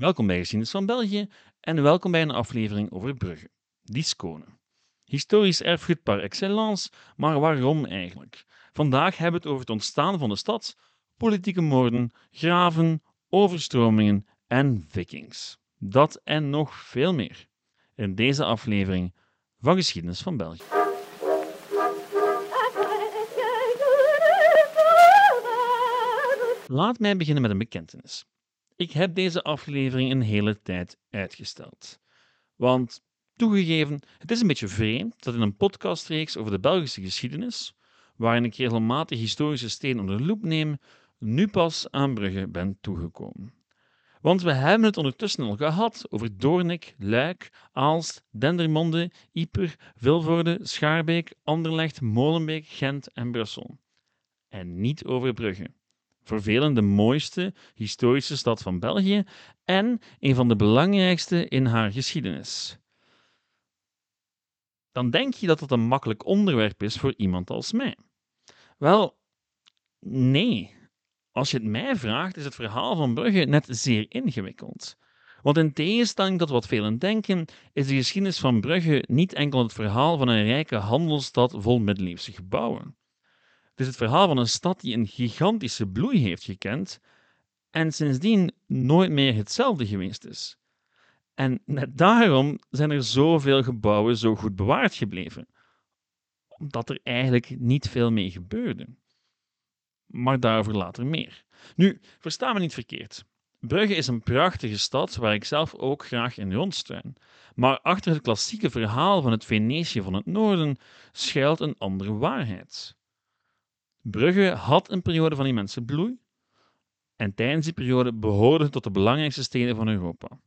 Welkom bij Geschiedenis van België en welkom bij een aflevering over Brugge, die Skone. Historisch erfgoed par excellence, maar waarom eigenlijk? Vandaag hebben we het over het ontstaan van de stad, politieke moorden, graven, overstromingen en vikings. Dat en nog veel meer in deze aflevering van Geschiedenis van België. Laat mij beginnen met een bekentenis. Ik heb deze aflevering een hele tijd uitgesteld. Want, toegegeven, het is een beetje vreemd dat in een podcastreeks over de Belgische geschiedenis, waarin ik regelmatig historische steden onder de loep neem, nu pas aan Brugge ben toegekomen. Want we hebben het ondertussen al gehad over Doornik, Luik, Aalst, Dendermonde, Ieper, Vilvoorde, Schaarbeek, Anderlecht, Molenbeek, Gent en Brussel. En niet over Brugge de mooiste historische stad van België en een van de belangrijkste in haar geschiedenis. Dan denk je dat dat een makkelijk onderwerp is voor iemand als mij. Wel, nee. Als je het mij vraagt, is het verhaal van Brugge net zeer ingewikkeld. Want in tegenstelling tot wat velen denken, is de geschiedenis van Brugge niet enkel het verhaal van een rijke handelsstad vol middeleeuwse gebouwen. Het is het verhaal van een stad die een gigantische bloei heeft gekend en sindsdien nooit meer hetzelfde geweest is. En net daarom zijn er zoveel gebouwen zo goed bewaard gebleven, omdat er eigenlijk niet veel mee gebeurde. Maar daarover later meer. Nu, versta me niet verkeerd. Brugge is een prachtige stad waar ik zelf ook graag in rondstruin. Maar achter het klassieke verhaal van het Venetië van het Noorden schuilt een andere waarheid. Brugge had een periode van immense bloei en tijdens die periode behoorde het tot de belangrijkste steden van Europa.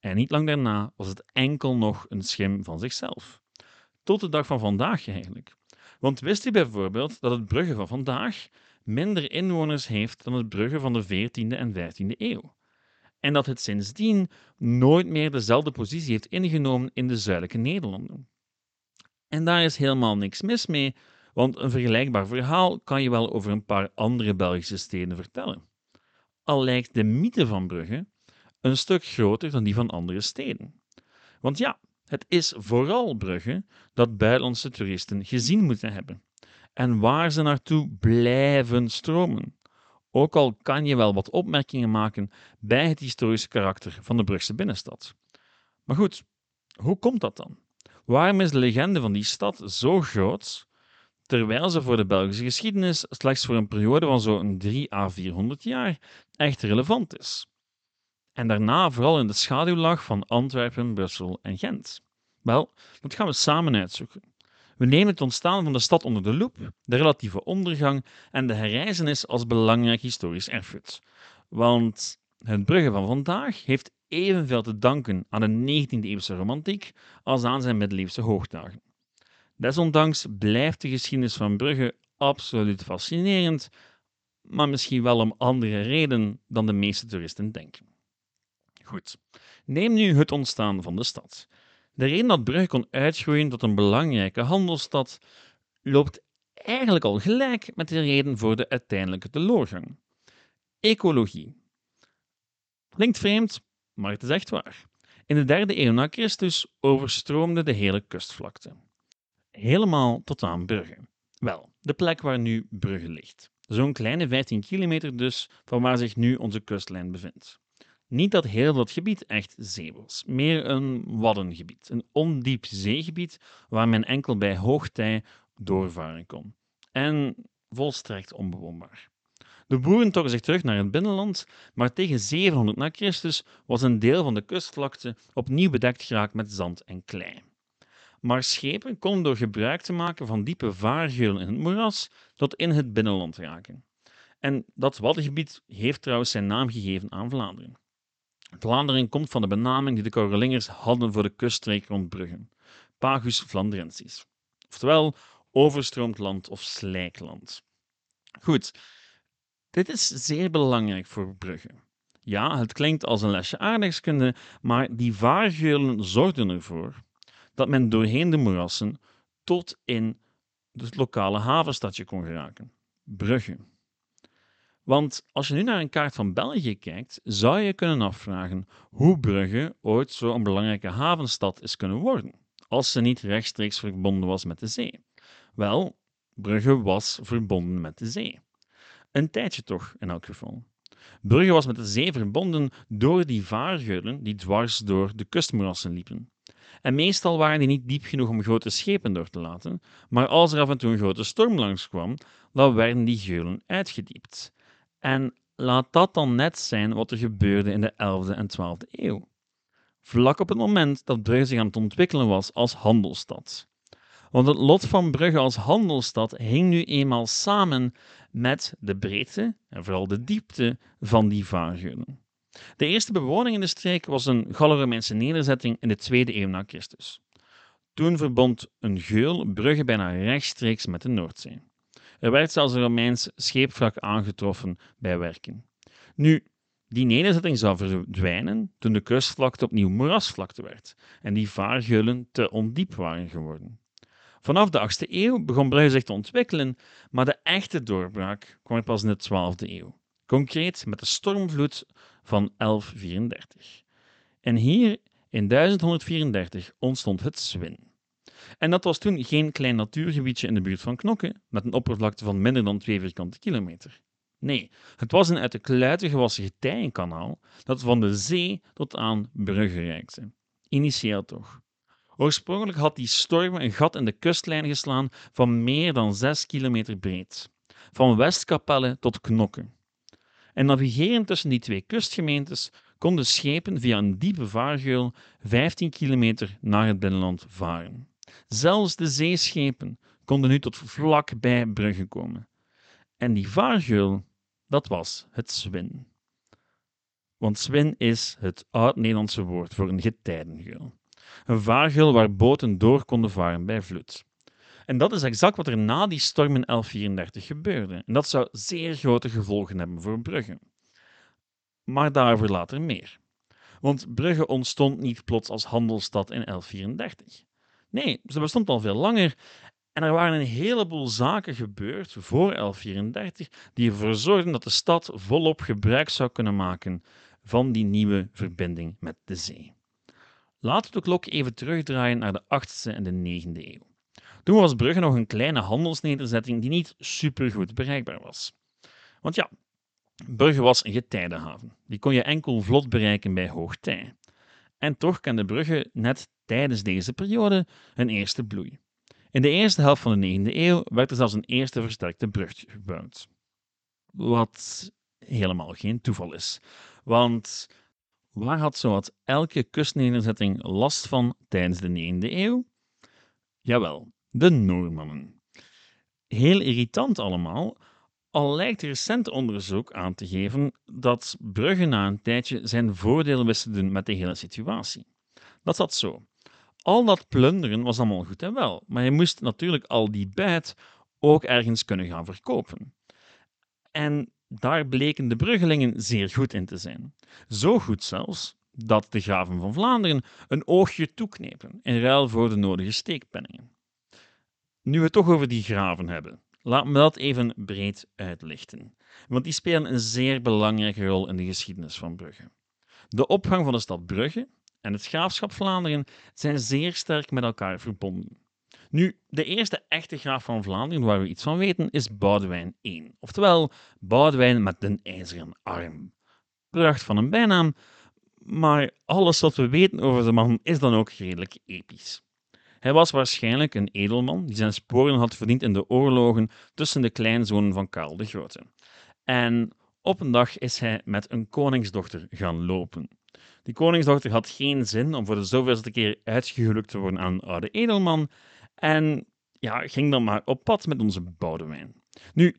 En niet lang daarna was het enkel nog een schim van zichzelf. Tot de dag van vandaag eigenlijk. Want wist u bijvoorbeeld dat het Brugge van vandaag minder inwoners heeft dan het Brugge van de 14e en 15e eeuw? En dat het sindsdien nooit meer dezelfde positie heeft ingenomen in de zuidelijke Nederlanden. En daar is helemaal niks mis mee, want een vergelijkbaar verhaal kan je wel over een paar andere Belgische steden vertellen. Al lijkt de mythe van Brugge een stuk groter dan die van andere steden. Want ja, het is vooral Brugge dat buitenlandse toeristen gezien moeten hebben en waar ze naartoe blijven stromen. Ook al kan je wel wat opmerkingen maken bij het historische karakter van de Brugse binnenstad. Maar goed, hoe komt dat dan? Waarom is de legende van die stad zo groot terwijl ze voor de Belgische geschiedenis slechts voor een periode van zo'n 3 à 400 jaar echt relevant is. En daarna vooral in de schaduw lag van Antwerpen, Brussel en Gent. Wel, dat gaan we samen uitzoeken. We nemen het ontstaan van de stad onder de loep, de relatieve ondergang en de herreizenis als belangrijk historisch erfgoed. Want het Brugge van vandaag heeft evenveel te danken aan de 19e-eeuwse romantiek als aan zijn middeleeuwse hoogdagen. Desondanks blijft de geschiedenis van Brugge absoluut fascinerend, maar misschien wel om andere redenen dan de meeste toeristen denken. Goed, neem nu het ontstaan van de stad. De reden dat Brugge kon uitgroeien tot een belangrijke handelsstad loopt eigenlijk al gelijk met de reden voor de uiteindelijke teleurgang. Ecologie. Klinkt vreemd, maar het is echt waar. In de derde eeuw na Christus overstroomde de hele kustvlakte helemaal tot aan Brugge. Wel, de plek waar nu Brugge ligt. Zo'n kleine 15 kilometer dus van waar zich nu onze kustlijn bevindt. Niet dat heel dat gebied echt zee was, meer een waddengebied, een ondiep zeegebied waar men enkel bij hoogtij doorvaren kon. En volstrekt onbewoonbaar. De boeren trokken zich terug naar het binnenland, maar tegen 700 na Christus was een deel van de kustvlakte opnieuw bedekt geraakt met zand en klei maar schepen konden door gebruik te maken van diepe vaargeulen in het moeras tot in het binnenland raken. En dat waddengebied heeft trouwens zijn naam gegeven aan Vlaanderen. Vlaanderen komt van de benaming die de Carolingers hadden voor de kuststreek rond Brugge, Pagus Flandrensis, oftewel overstroomd land of slijkland. Goed, dit is zeer belangrijk voor Brugge. Ja, het klinkt als een lesje aardrijkskunde, maar die vaargeulen zorgden ervoor dat men doorheen de moerassen tot in het lokale havenstadje kon geraken, Brugge. Want als je nu naar een kaart van België kijkt, zou je kunnen afvragen hoe Brugge ooit zo'n belangrijke havenstad is kunnen worden, als ze niet rechtstreeks verbonden was met de zee. Wel, Brugge was verbonden met de zee. Een tijdje toch, in elk geval. Brugge was met de zee verbonden door die vaargeulen die dwars door de kustmoerassen liepen. En meestal waren die niet diep genoeg om grote schepen door te laten, maar als er af en toe een grote storm langskwam, dan werden die geulen uitgediept. En laat dat dan net zijn wat er gebeurde in de 11e en 12e eeuw. Vlak op het moment dat Brugge zich aan het ontwikkelen was als handelsstad. Want het lot van Brugge als handelsstad hing nu eenmaal samen met de breedte en vooral de diepte van die vaargeulen. De eerste bewoning in de streek was een Gallo-Romeinse nederzetting in de tweede eeuw na Christus. Toen verbond een geul Brugge bijna rechtstreeks met de Noordzee. Er werd zelfs een Romeins scheepvrak aangetroffen bij werken. Nu, die nederzetting zou verdwijnen toen de kustvlakte opnieuw moerasvlakte werd en die vaargeulen te ondiep waren geworden. Vanaf de 8e eeuw begon Brugge zich te ontwikkelen, maar de echte doorbraak kwam pas in de 12e eeuw. Concreet met de stormvloed van 1134. En hier in 1134 ontstond het Swin. En dat was toen geen klein natuurgebiedje in de buurt van Knokke, met een oppervlakte van minder dan 2 vierkante kilometer. Nee, het was een uit de kluiten gewassen getijdenkanaal dat van de zee tot aan Brugge reikte. Initieel toch. Oorspronkelijk had die storm een gat in de kustlijn geslaan van meer dan 6 kilometer breed, van Westkapelle tot Knokke. En navigerend tussen die twee kustgemeentes konden schepen via een diepe vaargeul 15 kilometer naar het binnenland varen. Zelfs de zeeschepen konden nu tot vlak bij Brugge komen. En die vaargeul, dat was het zwin. Want zwin is het oud-Nederlandse woord voor een getijdengeul. Een vaargeul waar boten door konden varen bij vloed. En dat is exact wat er na die storm in 1134 gebeurde. En dat zou zeer grote gevolgen hebben voor Brugge. Maar daarover later meer. Want Brugge ontstond niet plots als handelsstad in 1134. Nee, ze bestond al veel langer en er waren een heleboel zaken gebeurd voor 1134 die ervoor zorgden dat de stad volop gebruik zou kunnen maken van die nieuwe verbinding met de zee. Laten we de klok even terugdraaien naar de 8e en de 9e eeuw. Toen was Brugge nog een kleine handelsnederzetting die niet supergoed bereikbaar was. Want ja, Brugge was een getijdenhaven. Die kon je enkel vlot bereiken bij hoogtij. En toch kende Brugge net tijdens deze periode een eerste bloei. In de eerste helft van de 9e eeuw werd er zelfs een eerste versterkte brug gebouwd. Wat helemaal geen toeval is. Want waar had zowat elke kustnederzetting last van tijdens de 9e eeuw? Jawel, de Noormannen. Heel irritant allemaal, al lijkt recent onderzoek aan te geven dat Brugge na een tijdje zijn voordeel wist te doen met de hele situatie. Dat zat zo. Al dat plunderen was allemaal goed en wel, maar je moest natuurlijk al die buit ook ergens kunnen gaan verkopen. En daar bleken de Bruggelingen zeer goed in te zijn. Zo goed zelfs dat de graven van Vlaanderen een oogje toeknepen in ruil voor de nodige steekpenningen. Nu we het toch over die graven hebben, laat me dat even breed uitlichten, want die spelen een zeer belangrijke rol in de geschiedenis van Brugge. De opgang van de stad Brugge en het graafschap Vlaanderen zijn zeer sterk met elkaar verbonden. Nu, de eerste echte graaf van Vlaanderen waar we iets van weten is Boudewijn I, oftewel Boudewijn met de ijzeren arm. Pracht van een bijnaam, maar alles wat we weten over de man is dan ook redelijk episch. Hij was waarschijnlijk een edelman die zijn sporen had verdiend in de oorlogen tussen de kleinzonen van Karel de Grote. En op een dag is hij met een koningsdochter gaan lopen. Die koningsdochter had geen zin om voor de zoveelste keer uitgehuwelijkt te worden aan een oude edelman en ja, ging dan maar op pad met onze Boudewijn. Nu,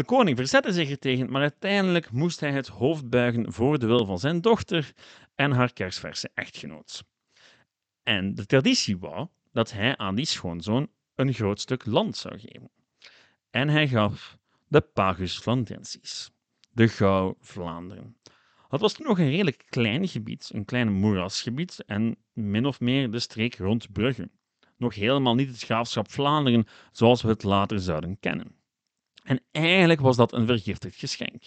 de koning verzette zich ertegen, maar uiteindelijk moest hij het hoofd buigen voor de wil van zijn dochter en haar kersverse echtgenoot. En de traditie wou dat hij aan die schoonzoon een groot stuk land zou geven. En hij gaf de Pagus Flandrensis, de Gauw Vlaanderen. Het was nog een redelijk klein gebied, een klein moerasgebied en min of meer de streek rond Brugge. Nog helemaal niet het graafschap Vlaanderen zoals we het later zouden kennen. En eigenlijk was dat een vergiftigd geschenk.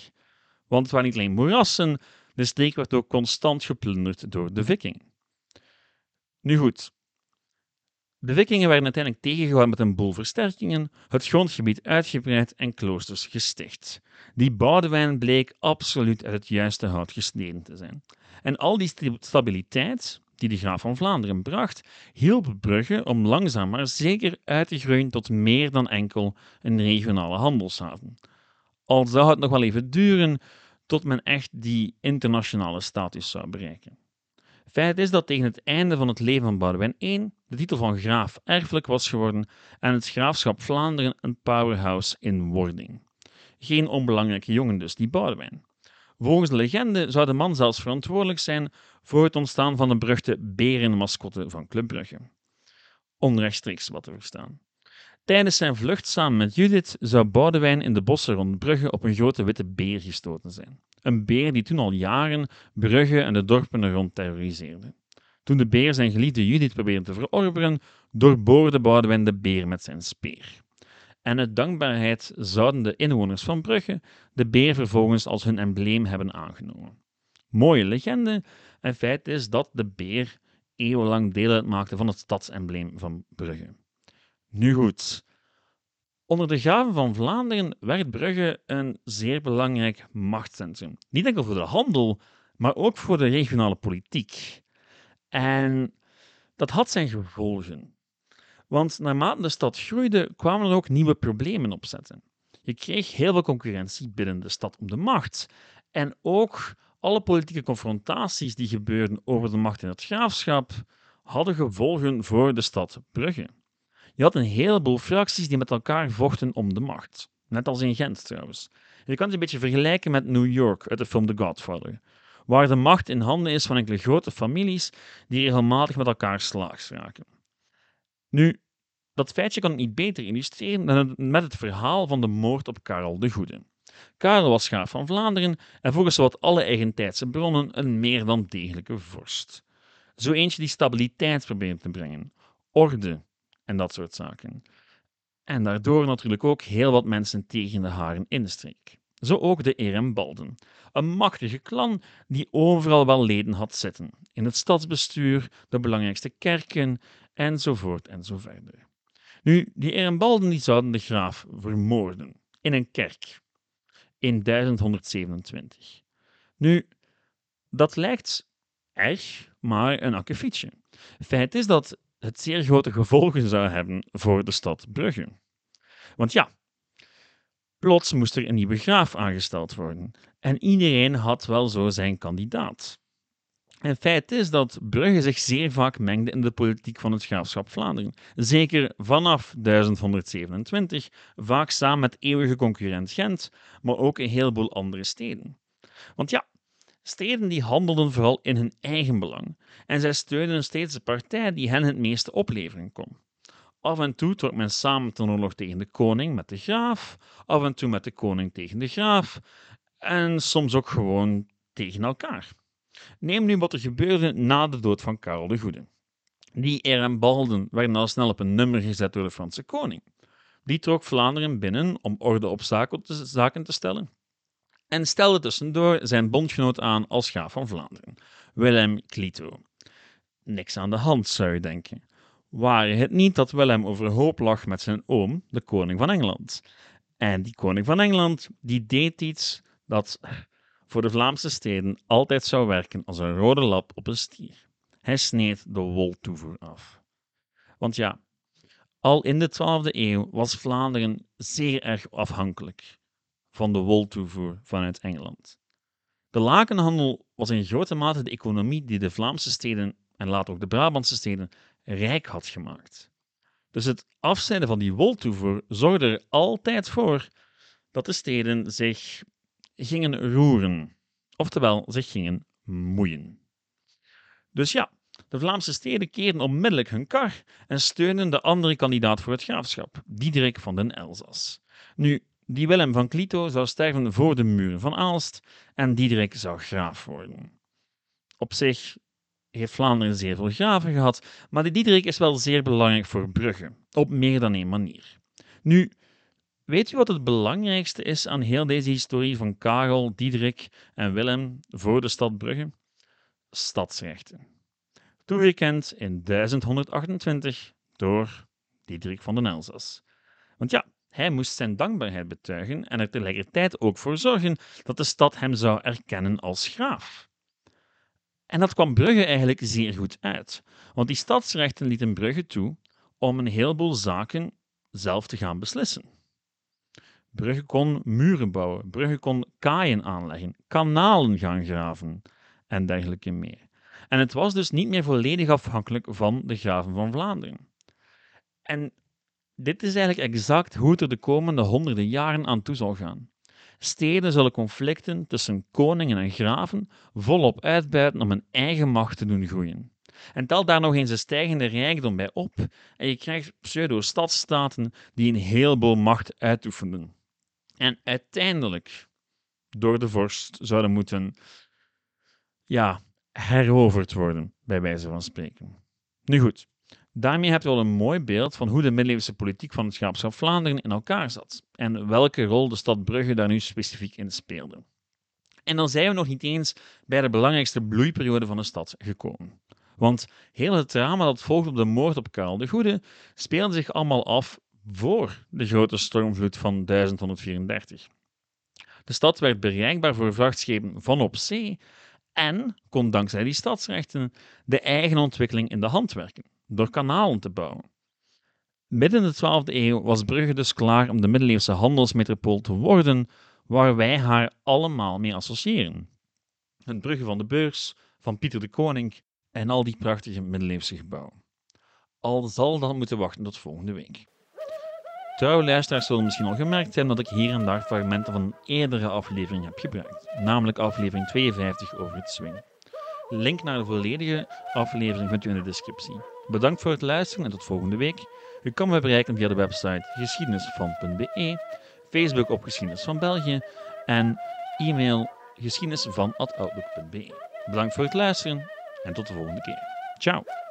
Want het waren niet alleen moerassen, de streek werd ook constant geplunderd door de vikingen. Nu goed, de vikingen werden uiteindelijk tegengehouden met een boel versterkingen, het grondgebied uitgebreid en kloosters gesticht. Die Boudewijn bleek absoluut uit het juiste hout gesneden te zijn. En al die stabiliteit die de graaf van Vlaanderen bracht, hielp Brugge om langzaam maar zeker uit te groeien tot meer dan enkel een regionale handelshaven. Al zou het nog wel even duren tot men echt die internationale status zou bereiken. Feit is dat tegen het einde van het leven van Boudewijn I de titel van graaf erfelijk was geworden en het graafschap Vlaanderen een powerhouse in wording. Geen onbelangrijke jongen dus, die Boudewijn. Volgens de legende zou de man zelfs verantwoordelijk zijn voor het ontstaan van de beruchte berenmascotte van Club Brugge. Onrechtstreeks wat te verstaan. Tijdens zijn vlucht samen met Judith zou Boudewijn in de bossen rond Brugge op een grote witte beer gestoten zijn. Een beer die toen al jaren Brugge en de dorpen rond terroriseerde. Toen de beer zijn geliefde Judith probeerde te verorberen, doorboorde Boudewijn de beer met zijn speer. En uit dankbaarheid zouden de inwoners van Brugge de beer vervolgens als hun embleem hebben aangenomen. Mooie legende, en feit is dat de beer eeuwenlang deel uitmaakte van het stadsembleem van Brugge. Nu goed, Onder de graven van Vlaanderen werd Brugge een zeer belangrijk machtscentrum. Niet enkel voor de handel, maar ook voor de regionale politiek. En dat had zijn gevolgen. Want naarmate de stad groeide, kwamen er ook nieuwe problemen opzetten. Je kreeg heel veel concurrentie binnen de stad om de macht. En ook alle politieke confrontaties die gebeurden over de macht in het graafschap hadden gevolgen voor de stad Brugge. Je had een heleboel fracties die met elkaar vochten om de macht. Net als in Gent trouwens. Je kan het een beetje vergelijken met New York uit de film The Godfather, waar de macht in handen is van enkele grote families die regelmatig met elkaar slaags raken. Nu, dat feitje kan ik niet beter illustreren dan met het verhaal van de moord op Karel de Goede. Karel was graaf van Vlaanderen en volgens wat alle eigentijdse bronnen een meer dan degelijke vorst. Zo eentje die stabiliteit probeerde te brengen, orde en dat soort zaken. En daardoor natuurlijk ook heel wat mensen tegen de haren in de streek. Zo ook de Erembalden, een machtige klan die overal wel leden had zitten, in het stadsbestuur, de belangrijkste kerken, enzovoort enzoverder. Nu, die Erembalden die zouden de graaf vermoorden, in een kerk, in 1127. Nu, dat lijkt erg, maar een akkefietje. Feit is dat het zeer grote gevolgen zou hebben voor de stad Brugge. Want ja, plots moest er een nieuwe graaf aangesteld worden en iedereen had wel zo zijn kandidaat. En feit is dat Brugge zich zeer vaak mengde in de politiek van het graafschap Vlaanderen. Zeker vanaf 1127, vaak samen met eeuwige concurrent Gent, maar ook een heleboel andere steden. Want ja, Steden die handelden vooral in hun eigen belang en zij steunden steeds de partij die hen het meeste opleveren kon. Af en toe trok men samen ten oorlog tegen de koning met de graaf, af en toe met de koning tegen de graaf en soms ook gewoon tegen elkaar. Neem nu wat er gebeurde na de dood van Karel de Goede. Die Erembalden werden al snel op een nummer gezet door de Franse koning. Die trok Vlaanderen binnen om orde op zaken te stellen en stelde tussendoor zijn bondgenoot aan als graaf van Vlaanderen, Willem Clito. Niks aan de hand, zou je denken. Waren het niet dat Willem overhoop lag met zijn oom, de koning van Engeland. En die koning van Engeland, die deed iets dat voor de Vlaamse steden altijd zou werken als een rode lap op een stier. Hij sneed de woltoevoer af. Want ja, al in de 12e eeuw was Vlaanderen zeer erg afhankelijk van de woltoevoer vanuit Engeland. De lakenhandel was in grote mate de economie die de Vlaamse steden en later ook de Brabantse steden rijk had gemaakt. Dus het afsnijden van die woltoevoer zorgde er altijd voor dat de steden zich gingen roeren, oftewel zich gingen moeien. Dus ja, de Vlaamse steden keerden onmiddellijk hun kar en steunden de andere kandidaat voor het graafschap, Diederik van den Elzas. Nu, die Willem van Clito zou sterven voor de muren van Aalst en Diederik zou graaf worden. Op zich heeft Vlaanderen zeer veel graven gehad, maar die Diederik is wel zeer belangrijk voor Brugge, op meer dan één manier. Nu, Weet u wat het belangrijkste is aan heel deze historie van Karel, Diederik en Willem voor de stad Brugge? Stadsrechten. Toegekend in 1128 door Diederik van den Elzas. Want ja, hij moest zijn dankbaarheid betuigen en er tegelijkertijd ook voor zorgen dat de stad hem zou erkennen als graaf. En dat kwam Brugge eigenlijk zeer goed uit, want die stadsrechten lieten Brugge toe om een heleboel zaken zelf te gaan beslissen. Brugge kon muren bouwen, Brugge kon kaaien aanleggen, kanalen gaan graven en dergelijke meer. En het was dus niet meer volledig afhankelijk van de graven van Vlaanderen. En dit is eigenlijk exact hoe het er de komende honderden jaren aan toe zal gaan. Steden zullen conflicten tussen koningen en graven volop uitbuiten om hun eigen macht te doen groeien. En tel daar nog eens een stijgende rijkdom bij op, en je krijgt pseudo-stadstaten die een heleboel macht uitoefenen. En uiteindelijk door de vorst zouden moeten ja, heroverd worden, bij wijze van spreken. Nu goed, daarmee heb je al een mooi beeld van hoe de middeleeuwse politiek van het graafschap Vlaanderen in elkaar zat en welke rol de stad Brugge daar nu specifiek in speelde. En dan zijn we nog niet eens bij de belangrijkste bloeiperiode van de stad gekomen. Want heel het drama dat volgt op de moord op Karel de Goede speelde zich allemaal af voor de grote stormvloed van 1134. De stad werd bereikbaar voor vrachtschepen van op zee en kon dankzij die stadsrechten de eigen ontwikkeling in de hand werken, door kanalen te bouwen. Midden de 12e eeuw was Brugge dus klaar om de middeleeuwse handelsmetropool te worden waar wij haar allemaal mee associëren. Het Brugge van de Beurs, van Pieter de Koning en al die prachtige middeleeuwse gebouwen. Al zal dat moeten wachten tot volgende week. Trouwe luisteraars zullen misschien al gemerkt hebben dat ik hier en daar fragmenten van een eerdere aflevering heb gebruikt, namelijk aflevering 52 over het swing. Link naar de volledige aflevering vindt u in de descriptie. Bedankt voor het luisteren en tot volgende week. U kan me bereiken via de website geschiedenisvan.be, Facebook op Geschiedenis van België en e-mail geschiedenisvan.outlook.be. Bedankt voor het luisteren en tot de volgende keer. Ciao!